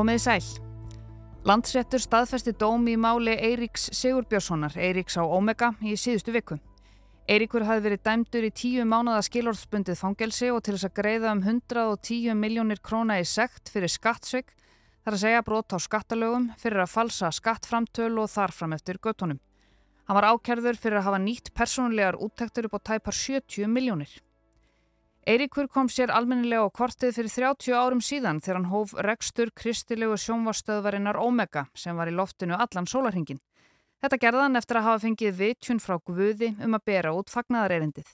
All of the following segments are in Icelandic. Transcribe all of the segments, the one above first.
Komiði sæl. Landsréttur staðfesti dóm í máli Eiríks Sigurbjörnssonar, Eiríks á Omega, í síðustu viku. Eiríkur hafi verið dæmdur í tíu mánada skilorðsbundið fangelsi og til þess að greiða um 110 miljónir króna í sekt fyrir skattsvig, þar að segja brot á skattalögum fyrir að falsa skattframtöl og þarfram eftir göttunum. Hann var ákerður fyrir að hafa nýtt persónulegar úttektur upp á tæpar 70 miljónir. Eiríkur kom sér almennilega á kortið fyrir 30 árum síðan þegar hann hóf rekstur kristilegu sjónvarstöðvarinnar Omega sem var í loftinu allan sólarhingin. Þetta gerðan eftir að hafa fengið vitjun frá Guði um að bera út fagnadarerindið.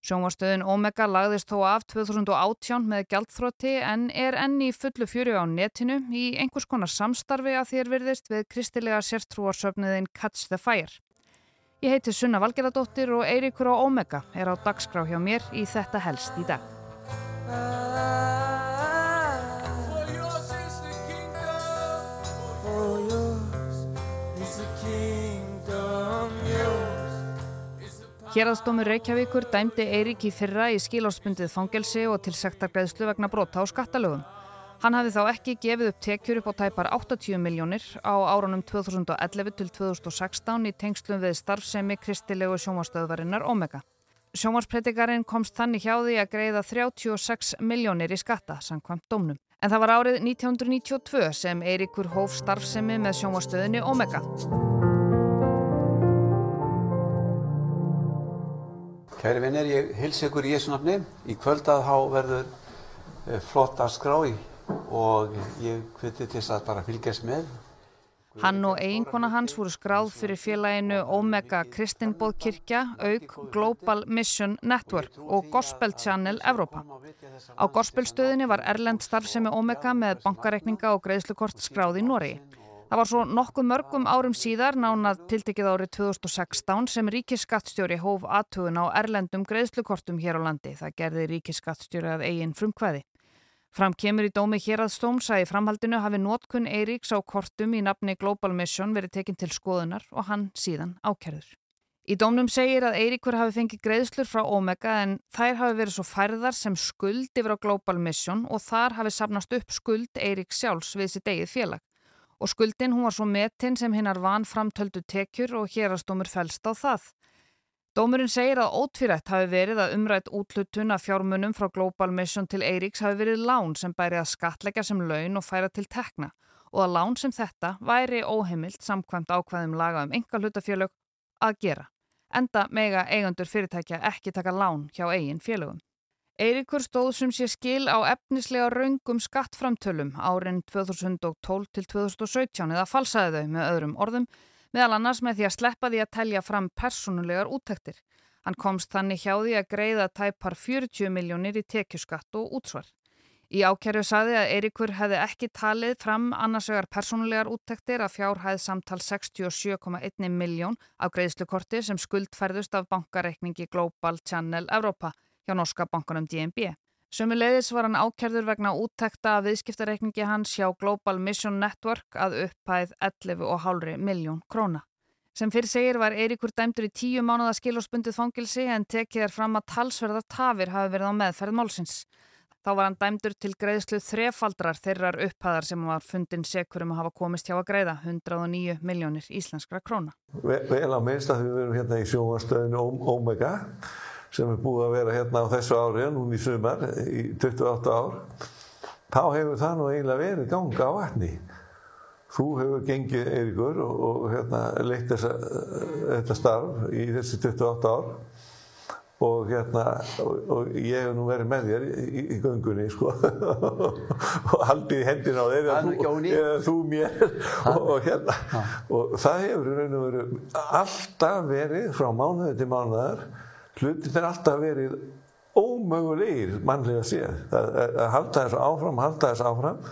Sjónvarstöðin Omega lagðist þó af 2018 með gjaldþrótti en er enni í fullu fjöru á netinu í einhvers konar samstarfi að þér virðist við kristilega sértrúarsöfniðin Catch the Fire. Ég heiti Sunna Valgeradóttir og Eiríkur á Omega er á dagskrá hjá mér í þetta helst í dag. Hérastómur Reykjavíkur dæmdi Eirík í fyrra í skilárspundið fangelsi og til sektargreðslu vegna brota á skattalögum. Hann hafði þá ekki gefið upp tekjur upp á tæpar 80 miljónir á árunum 2011 til 2016 í tengslum við starfsemi kristilegu sjónvarstöðvarinnar Omega. Sjónvarspredikarin komst þannig hjá því að greiða 36 miljónir í skatta, samkvæmt domnum. En það var árið 1992 sem Eiríkur hóf starfsemi með sjónvarstöðinni Omega. Kæri vinnir, ég hils ykkur í Jésu nafni. Í kvöld að há verður eh, flott að skrá í og ég hviti til þess að bara fylgjast með. Hann og eiginkona hans voru skráð fyrir félaginu Omega Kristinbóð kirkja, auk Global Mission Network og Gospel Channel Evrópa. Á gospelstöðinni var Erlend starfsemi Omega með bankareikninga og greiðslukort skráð í Nóri. Það var svo nokkuð mörgum árum síðar, nánað tiltekið árið 2016, sem ríkisskattstjóri hóf aðtugun á Erlendum greiðslukortum hér á landi. Það gerði ríkisskattstjóri að eigin frumkvæði. Fram kemur í dómi hér að stómsa í framhaldinu hafi nótkunn Eiríks á kortum í nafni Global Mission verið tekinn til skoðunar og hann síðan ákerður. Í dómnum segir að Eiríkur hafi fengið greiðslur frá Omega en þær hafi verið svo færðar sem skuld yfir á Global Mission og þar hafi sapnast upp skuld Eiríks sjálfs við sitt eigið félag. Og skuldin hún var svo metinn sem hinnar van framtöldu tekjur og hérastómur fælst á það. Dómurinn segir að ótvírætt hafi verið að umrætt útlutun af fjármunum frá Global Mission til Eiríks hafi verið lán sem bæri að skatleggja sem laun og færa til tekna og að lán sem þetta væri óheimilt samkvæmt ákvæðum laga um enga hlutafélög að gera. Enda mega eigandur fyrirtækja ekki taka lán hjá eigin félögum. Eiríkur stóð sem sé skil á efnislega raungum skattframtölum árin 2012 til 2017 eða falsaði þau með öðrum orðum meðal annars með því að sleppa því að telja fram personulegar úttektir. Hann komst þannig hjá því að greiða tæpar 40 miljónir í tekjuskatt og útsvar. Í ákerju saði að Eirikur hefði ekki talið fram annarsvegar personulegar úttektir að fjárhæð samtal 67,1 miljón á greiðslukorti sem skuldferðust af bankareikningi Global Channel Europa hjá norska bankunum DNB. Sumulegðis var hann ákjærður vegna úttekta að viðskiptareikningi hans hjá Global Mission Network að upphæð 11,5 miljón króna. Sem fyrir segir var Eiríkur dæmdur í tíu mánuða skilóspundið fangilsi en tekið er fram að talsverðar tafir hafi verið á meðferð málsins. Þá var hann dæmdur til greiðslu þrefaldrar þeirrar upphæðar sem var fundin sekur um að hafa komist hjá að greiða 109 miljónir íslenskra króna. Vel á minnst að við verum hérna í sjóastöðinu Omega sem er búið að vera hérna á þessu ári, núni í sumar, í 28 ár, þá hefur það nú eiginlega verið ganga á vatni. Þú hefur gengið, Eiríkur, og, og hérna, leitt þessa, þetta starf í þessi 28 ár og hérna, og, og ég hef nú verið með þér í, í göngunni, sko, og haldið hendina á þér, eða þú, þú mér, og, hérna, og það hefur raun og veru alltaf verið frá mánuði til mánuðar, hlutin er alltaf verið ómögulegir mannlega séð. Að, halda þessu áfram, halda þessu áfram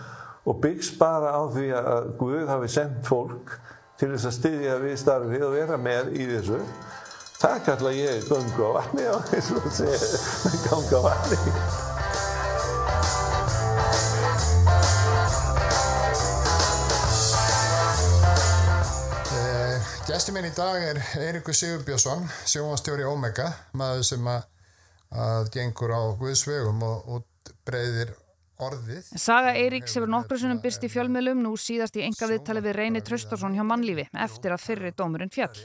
og byggs bara á því að Guð hafi sendt fólk til þess að styðja við starfið og vera með í þessu. Það kalla ég ganga á vatni og eins og segja ganga á vatni Gæsti minn í dag er Eirikur Sigurbjörnsson, sjónvastjóri Omega, maður sem að, að gengur á Guðsvegum og, og breyðir orðið. Saga Eiríks hefur nokkru sinnum byrst í fjölmiðlum nú síðast í enga viðtali við Reyni Traustarsson hjá mannlífi eftir að fyrri dómurinn fjall.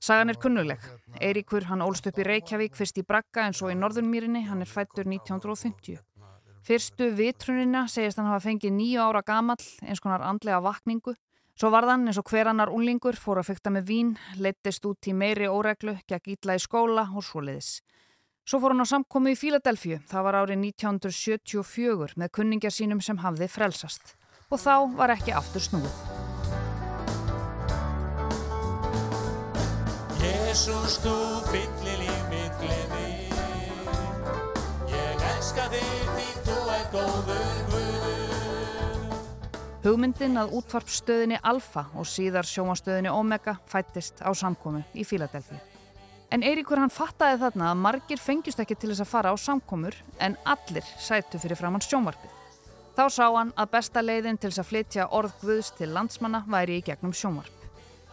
Sagan er kunnuleg. Eiríkur hann ólst upp í Reykjavík fyrst í Bragga en svo í Norðunmýrinni, hann er fættur 1950. Fyrstu vitrunina segist hann hafa fengið nýju ára gamall eins konar andlega vakningu. Svo varðan eins og hver annar unlingur fór að fykta með vín, leittist út í meiri óreglu, gekk ítla í skóla og svoleiðis. Svo fór hann á samkomi í Fíladelfíu, það var árið 1974 með kunningja sínum sem hafði frelsast. Og þá var ekki aftur snúið. Jésús, þú fyllir í mig gleði Ég elska þig því þú er góður Hugmyndin að útvarpstöðinni Alfa og síðar sjómastöðinni Omega fættist á samkomi í Fíladelfíu. En Eiríkur hann fattaði þarna að margir fengjust ekki til þess að fara á samkomur en allir sætu fyrir framann sjónvarpið. Þá sá hann að besta leiðin til þess að flytja orð Guðs til landsmanna væri í gegnum sjónvarp.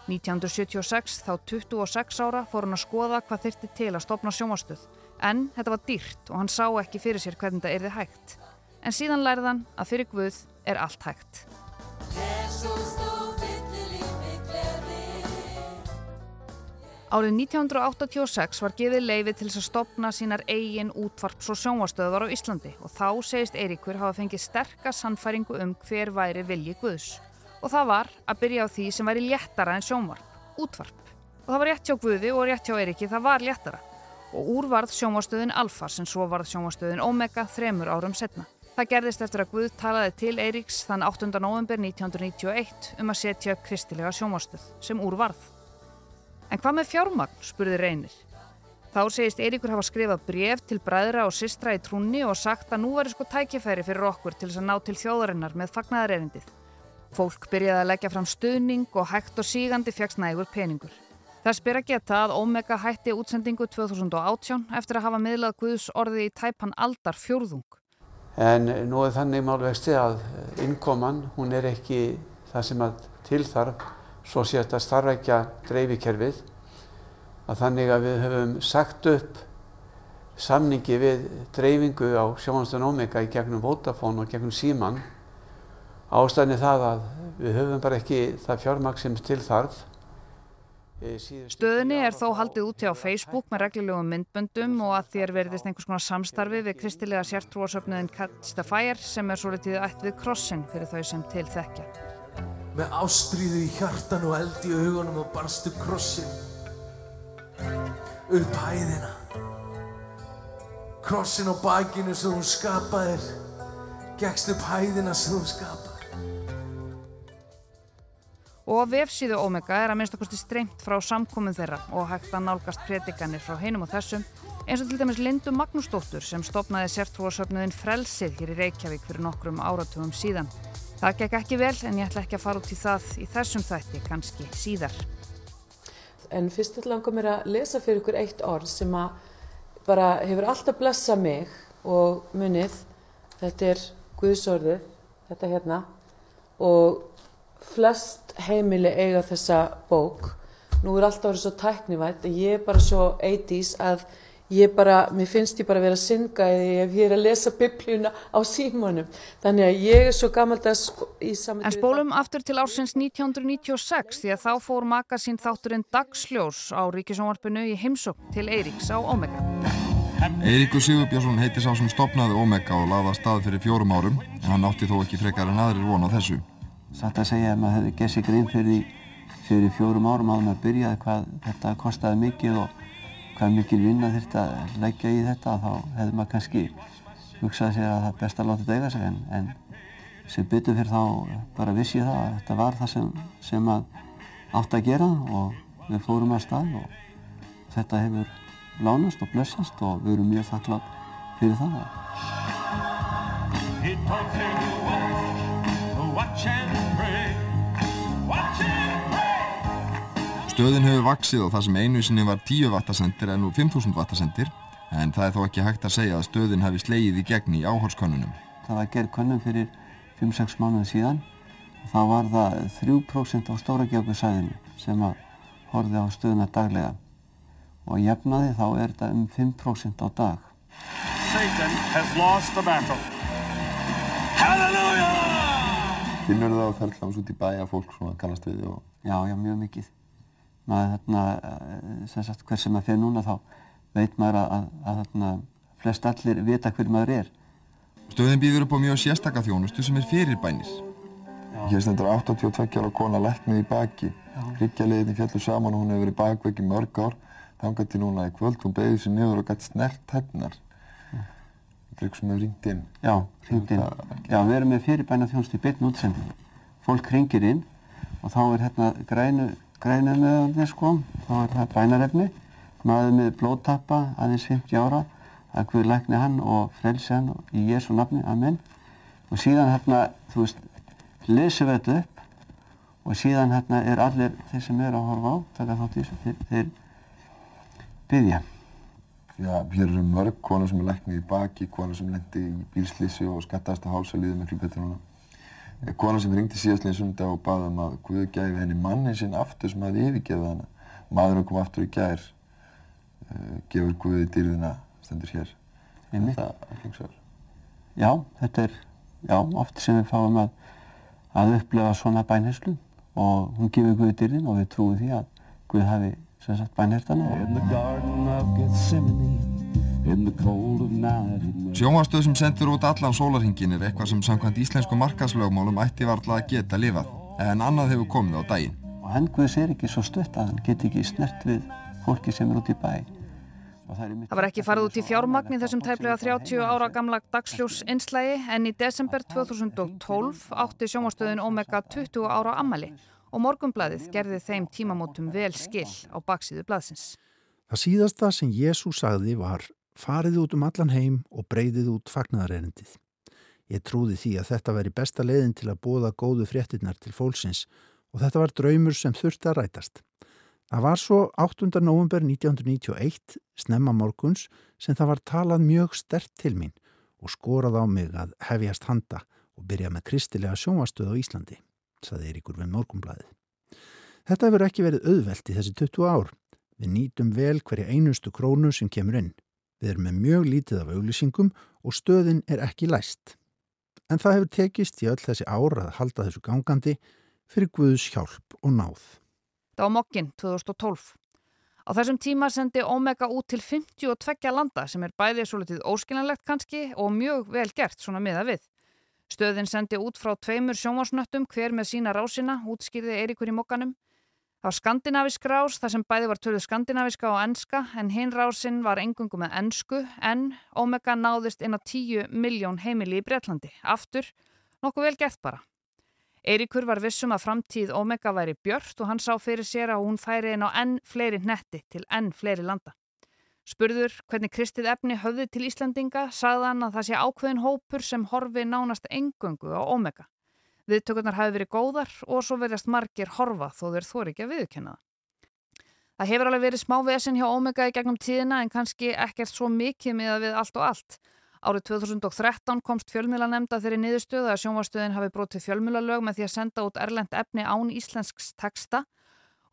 1976, þá 26 ára, fór hann að skoða hvað þyrti til að stopna sjónvarstöð. En þetta var dýrt og hann sá ekki fyrir sér hvernig þetta erði hægt. En síðan lærði hann að fyrir Guð er allt hægt. Árið 1986 var gefið leiði til þess að stopna sínar eigin útvarps- og sjónvastöðar á Íslandi og þá segist Eiríkur hafa fengið sterkast sannfæringu um hver væri vilji Guðs. Og það var að byrja á því sem væri léttara en sjónvarp, útvarp. Og það var rétt hjá Guði og rétt hjá Eiríki, það var léttara. Og úr varð sjónvastöðin Alfa sem svo varð sjónvastöðin Omega þremur árum setna. Það gerðist eftir að Guð talaði til Eiríks þann 8. november 1991 um að setja upp kristilega sjónvastöð sem úr varð. En hvað með fjármagn, spurði Reynir. Þá segist Eiríkur hafa skrifað bref til bræðra og sistra í trúnni og sagt að nú var sko tækifæri fyrir okkur til þess að ná til þjóðarinnar með fagnæðarerindið. Fólk byrjaði að leggja fram stuðning og hægt og sígandi fegst nægur peningur. Það spyr að geta að Omega hætti útsendingu 2018 eftir að hafa miðlað Guðs orði í tæpan aldar fjórðung. En nú er þannig málvegsti að innkoman, hún er ekki það sem að tilþarf svo sé þetta starfækja dreifikerfið að þannig að við höfum sagt upp samningi við dreifingu á sjónastöðun Omega í gegnum Vodafone og gegnum Síman ástæðinni það að við höfum bara ekki það fjármaks sem til þarf. Stöðinni er þó haldið úti á Facebook með reglilegu myndböndum og að þér verðist einhvers konar samstarfi við kristilega sértrúarsöfnuðin Catch the Fire sem er svo litið ætt við krossin fyrir þau sem til þekkja. Með ástríðu í hjartan og eld í augunum og barstu krossin upp hæðina. Krossin á bakinu sem þú skapaðir, gegst upp hæðina sem þú skapaðir. Og vefsíðu Omega er að minnst okkursti streymt frá samkomin þeirra og hægt að nálgast predikanir frá heinum og þessum eins og til dæmis Lindu Magnúsdóttur sem stopnaði sértrúarsöfnuðin Frelsið hér í Reykjavík fyrir nokkrum áratugum síðan. Það gekk ekki vel en ég ætla ekki að fara út í það í þessum þætti, kannski síðar. En fyrst ætla langar mér að lesa fyrir ykkur eitt orð sem að bara hefur alltaf blessað mig og munið, þetta er Guðsorðið, þetta hérna og flest heimili eiga þessa bók. Nú er alltaf verið svo tæknivægt að ég er bara svo 80's að ég bara, mér finnst ég bara að vera að synga eða ég er að lesa biblíuna á símónum. Þannig að ég er svo gammaldags í saman... En spólum aftur til ársins 1996 því að þá fór magasín þátturinn Dagsljós á Ríkisónvarpinu í heimsók til Eiríks á Omega. Eiríkur Sigurbjörnsson heiti sá sem stopnaði Omega og laða stað fyrir fjórum árum en hann átti þó ekki frekar en aðrir von á þessu. Satt að segja að maður hefði gessið grein fyrir, fyrir fjórum árum að byrja hvað þetta kostiði mikið og hvað mikil vinna þurfti að leggja í þetta þá hefði maður kannski hugsað sér að það er best að láta þetta eiga sig en, en sem byttu fyrir þá bara vissi ég það að þetta var það sem, sem átt að gera og við fórum að stað og þetta hefur lánast og blessast og við erum mjög þakklátt fyrir það. Stöðin hefur vaksið og það sem einu sinni var 10 vattasendir er nú 5000 vattasendir en það er þó ekki hægt að segja að stöðin hafi slegið í gegn í áhórskönnunum. Það var gerð könnum fyrir 5-6 mánuði síðan og þá var það 3% á stóra geokursæðinu sem að horfið á stöðuna daglega og jefnaði þá er þetta um 5% á dag. Satan has lost the battle. Finnur það á ferðlams út í bæ að fólk svona kannast við og... Já, já, mjög mikið. Maður, þarna, eh, sem sagt, hver sem maður fer núna þá veit maður að, að, að þarna, flest allir vita hver maður er. Stöðin býður upp á mjög sérstaka þjónustu sem er fyrir bænir. Hér stendur 82 ára kona læknið í baki. Hryggjarliðin fjallu saman og hún hefur verið bakveik í mörg ár. Þangað til núna í kvöld, hún beigði sér niður og gætt snert hennar. Þetta er eitthvað sem hefur ringt inn. Já, ringt inn. Já, við erum með fyrirbæna þjónustu í byrn útsendingu. Fólk ringir inn og þá er hérna grænu, meðanir sko, þá er það bænarefni. Maður með blóttappa, aðeins 50 ára, að Guð lækni hann og frelsi hann í Jésu nafni, amen. Og síðan hérna, þú veist, lesum við þetta upp og síðan hérna er allir þeir sem eru að horfa á, taka þátt í þessu, þeir, byggja. Já, hér eru mörg konar sem er læknið í baki, konar sem lendi í bílslýsi og skattast að hálsa líður miklu betur núna. Konar sem ringdi síðastlega sundag og baði um að Guð gæfi henni mannin sinn aftur sem hafði yfirgefið hana. Maðurinn kom aftur í gær, uh, gefur Guði dýrðina, stendur hér. Einmitt. Þetta er klingsverð. Já, þetta er, já, oft sem við fáum að, að upplefa svona bænherslu og hún gefur Guði dyrðin og við trúum því að Guð hafi sem sagt bænhertana. Sjónvastöð sem sendur út allan sólarhingin er eitthvað sem samkvæmt íslensku markaslögmálum ætti varla að geta lifað, en annað hefur komið á daginn. Og henn Guðs er ekki svo stutt að hann geti ekki snert við fólki sem er út í bæ. Það var ekki farið út í fjármagn í þessum tæplega 30 ára gamla dagsljós einslægi en í desember 2012 átti sjónvastöðin Omega 20 ára ammali og morgumblæðið gerði þeim tímamótum vel skil á baksíðu blaðsins. Það síðasta sem Jésús sagði var farið út um allan heim og breyðið út fagnadarerendið. Ég trúði því að þetta veri besta leiðin til að bóða góðu fréttinnar til fólksins og þetta var draumur sem þurfti að rætast. Það var svo 8. november 1991, snemma morguns, sem það var talað mjög stert til mín og skorað á mig að hefjast handa og byrja með kristilega sjónvastöð á Íslandi, saði Eiríkur við morgumblæðið. Þetta hefur ekki verið auðvelt í þessi 20 ár. Við nýtum vel hverja einustu krónu sem kemur inn. Við erum með mjög lítið af auglýsingum og stöðin er ekki læst. En það hefur tekist í öll þessi ára að halda þessu gangandi fyrir Guðs hjálp og náð. Það var mokkin 2012. Á þessum tíma sendi Omega út til 52 landa sem er bæðið svo litið óskilanlegt kannski og mjög vel gert svona miða við. Stöðin sendi út frá tveimur sjónvarsnöttum hver með sína rásina, útskýrði Eiríkur í mokkanum. Það var skandinavisk rás þar sem bæði var töluð skandinaviska og enska en hinn rásinn var engungu með ensku en Omega náðist inn á 10 miljón heimili í Breitlandi. Aftur, nokkuð vel gert bara. Eiríkur var vissum að framtíð Omega væri björst og hann sá fyrir sér að hún færi inn á enn fleiri netti til enn fleiri landa. Spurður hvernig kristið efni höfði til Íslandinga sagði hann að það sé ákveðin hópur sem horfi nánast engöngu á Omega. Viðtökurnar hafi verið góðar og svo verðast margir horfa þó þeir þóri ekki að viðkynna það. Það hefur alveg verið smá vesen hjá Omega í gegnum tíðina en kannski ekkert svo mikið með að við allt og allt. Árið 2013 komst fjölmjöla nefnda þeirri niðurstöðu að sjónvastöðin hafi brotið fjölmjölalög með því að senda út erlend efni án íslensks texta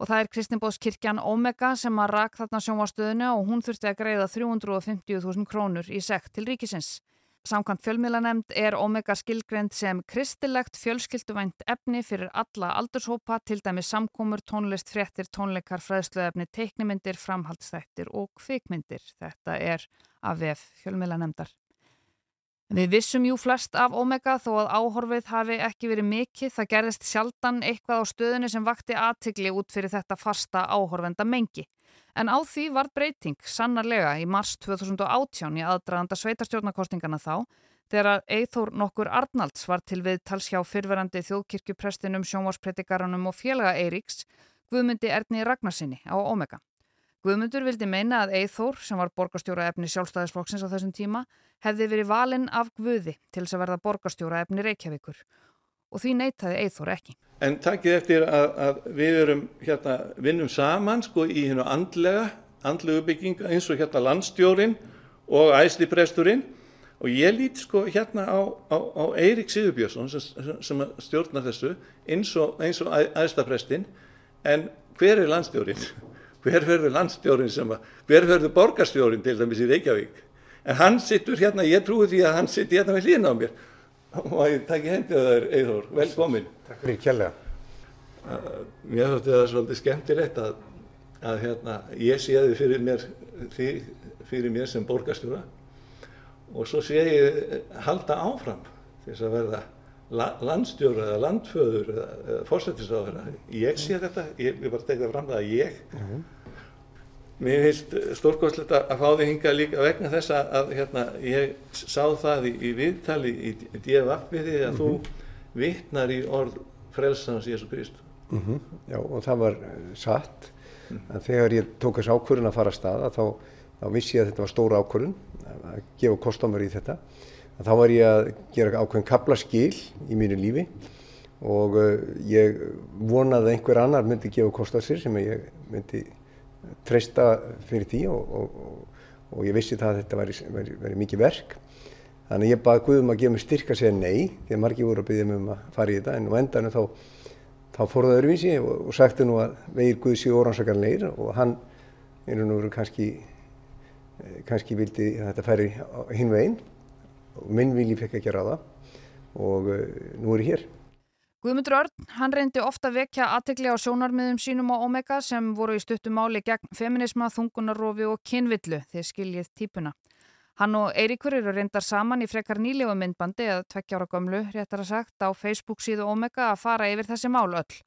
og það er Kristinbóðskirkjan Omega sem að rak þarna sjónvastöðinu og hún þurfti að greiða 350.000 krónur í sekt til ríkisins. Samkvæmt fjölmiðlanemnd er Omega skilgrend sem kristilegt fjölskylduvænt efni fyrir alla aldurshópa, til dæmi samkómur, tónlist, fréttir, tónleikar, fræðsluefni, teiknimyndir, framhaldsþættir og kvikmyndir. Þetta er af VF fjölmiðlanemndar. Við vissum jú flest af Omega þó að áhorfið hafi ekki verið mikið. Það gerðist sjaldan eitthvað á stöðinu sem vakti aðtigli út fyrir þetta fasta áhorfenda mengi. En á því var breyting sannarlega í mars 2018 í aðdraganda sveitarstjórnarkostingana þá þegar Eithór nokkur Arnalds var til viðtals hjá fyrverandi þjóðkirkjuprestinum, sjónvarspredikaranum og félaga Eiríks Guðmundi Erni Ragnarsinni á Omega. Guðmundur vildi meina að Eithór, sem var borgarstjóra efni sjálfstæðisflokksins á þessum tíma, hefði verið valinn af Guði til þess að verða borgarstjóra efni Reykjavíkur og því neytaði Eithór ekki. En takkið eftir að, að við erum hérna, vinnum saman sko í hérna andlega, andlegu bygging eins og hérna landstjórin og æslipresturinn og ég lít sko hérna á, á, á Eirik Sigurbjörnsson sem, sem stjórnar þessu eins og, og æstaprestinn en hver er landstjórin? Hver verður landstjórin sem að, hver verður borgarstjórin til dæmis í Reykjavík? En hann sittur hérna, ég trúi því að hann sittur hérna með hlýna á mér Má ég takk í hendið þær, Eithór, velkomin. Takk fyrir kjærlega. Mér þótti það svolítið skemmtilegt að, að hérna, ég séði fyrir mér, fyrir mér sem borgarstjóra og svo sé ég halda áfram til þess að verða landstjóra eða landföður eða, eða fórsættisáður. Ég sé þetta, ég, ég bara tekði fram það að ég mm -hmm. Mér finnst stórkostlegt að fá þig hinga líka vegna þess að hérna, ég sá það í, í viðtali í, því að mm -hmm. þú vittnar í orð frelsans Jésu Kristu. Mm -hmm. Já og það var eh, satt mm. en þegar ég tók þess ákvörðun að fara að staða þá, þá vissi ég að þetta var stóra ákvörðun að gefa kostumur í þetta. En þá var ég að gera ákveðin kaplaskil í mínu lífi og uh, ég vonaði að einhver annar myndi gefa kostar sér sem ég myndi treysta fyrir því og, og, og ég vissi það að þetta væri, væri, væri mikið verk. Þannig að ég baði Guðum að gefa mig styrk að segja nei, því að margir voru að byggja mig um að fara í þetta, en á endanum þá, þá fór það öðruvísi og, og sagti nú að vegir Guð séu orðansakarleir og hann, einhvern veginn, kannski, eh, kannski vildi að þetta færi hinn veginn og minn vilji fekk ekki að ráða og uh, nú er ég hér. Guðmundur Örn, hann reyndi ofta vekja aðtekli á sjónarmiðum sínum á Omega sem voru í stuttum máli gegn feminisma, þungunarofi og kynvillu þegar skiljið típuna. Hann og Eiríkur eru reyndar saman í frekar nýlegu myndbandi eða tvekkjára gömlu, réttar að sagt, á Facebook síðu Omega að fara yfir þessi mál öll.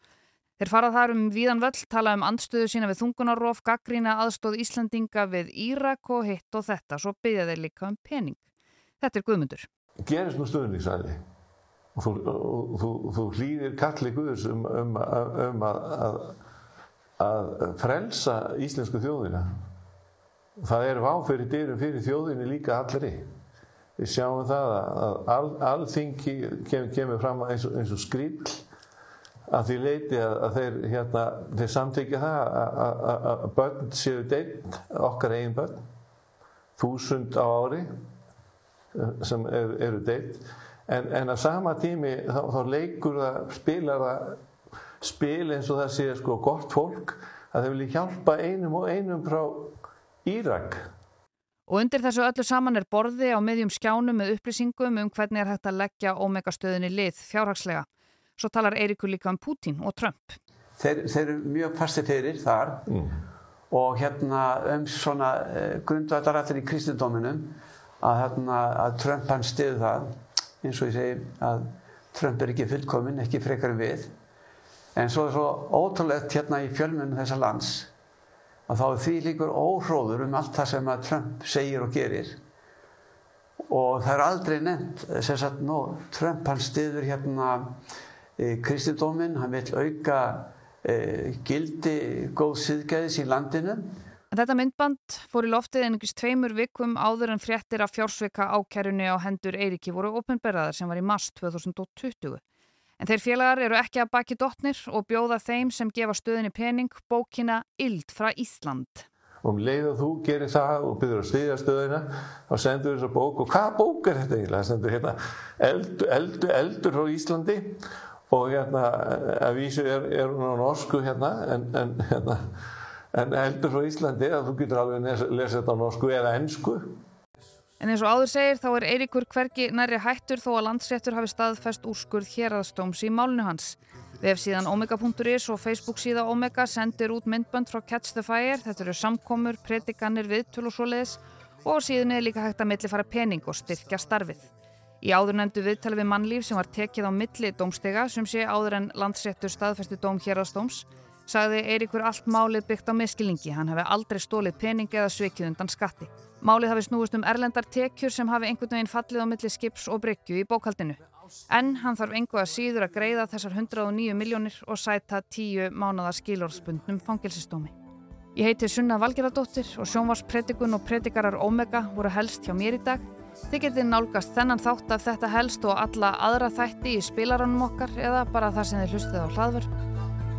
Þeir farað þar um víðan völl, tala um andstöðu sína við þungunarof, gaggrína aðstóð Íslandinga við Írak og hitt og þetta, svo byggja þeir líka um pening. Þetta er Guðmundur. Gerist nú stöðningsæði og þú, þú, þú hlýðir kalli Guðs um, um, um að, að, að frelsa íslensku þjóðina. Það er váfyrir dyrum fyrir þjóðinni líka allri. Við sjáum það að al, alþingi kem, kemur fram eins og, og skrill að því leiti að, að þeir, hérna, þeir samtækja það að börn séu deitt, okkar eigin börn, þúsund á ári sem er, eru deitt en, en að sama tími þá, þá leikur það, spilar það spil eins og það sé sko gott fólk að þau vilja hjálpa einum og einum frá Írak. Og undir þessu öllu saman er borði á meðjum skjánum með upplýsingum um hvernig er hægt að leggja ómegastöðinni lið fjárhagslega. Svo talar Eirikur líka um Putin og Trump. Þeir, þeir eru mjög fasti fyrir þar mm. og hérna um svona eh, grundvættarallir í kristendóminum að, hérna, að Trump hann stiði það eins og ég segi að Trump er ekki fullkominn, ekki frekar við. En svo er svo ótrúlegt hérna í fjölmunum þessa lands að þá er því líkur óhróður um allt það sem að Trump segir og gerir. Og það er aldrei nefnt sem sagt, no, Trump hann stiður hérna e, kristindóminn, hann vil auka e, gildi góð siðgæðis í landinu En þetta myndband fór í loftið einungis tveimur vikum áður en fréttir af fjársveika ákærunni á hendur Eiriki voru ofinberðaðar sem var í mars 2020. En þeir félagar eru ekki að baki dotnir og bjóða þeim sem gefa stöðinni pening bókina Ild frá Ísland. Og um leið og þú gerir það og byrður að stiðja stöðina þá sendur þessar bók og hvaða bók er þetta eiginlega? Það sendur hérna eldur, eldur, eldur frá Íslandi og hérna að vísu er, er hún á norsku hérna en, en hérna en eldur frá Íslandi að þú getur alveg lesið þetta á norsku eða ennsku. En eins og áður segir þá er Eiríkur hvergi næri hættur þó að landsréttur hafi staðfest úrskurð héraðstóms í málnu hans. Vef síðan omega.is og Facebook síða Omega sendir út myndbönd frá Catch the Fire, þetta eru samkomur, predikanir, viðtöl og svoleiðis og síðan er líka hægt að milli fara pening og styrkja starfið. Í áður nefndu viðtali við mannlíf sem var tekið á milli dómstega sem sé áður en landsréttur staðfesti dóm héraðstóms Sagði Eiríkur allt málið byggt á miskilningi, hann hafi aldrei stólið peningi eða svikið undan skatti. Málið hafi snúist um erlendar tekjur sem hafi einhvern veginn fallið á milli skips og bryggju í bókaldinu. En hann þarf einhverja síður að greiða þessar 109 miljónir og sæta 10 mánada skilórspundnum fangilsistómi. Ég heiti Sunna Valgeradóttir og sjónvarspredikun og predikarar Omega voru helst hjá mér í dag. Þið getið nálgast þennan þátt af þetta helst og alla aðra þætti í spilaranum okkar eða bara það sem þið hlustið á hlaðvörp.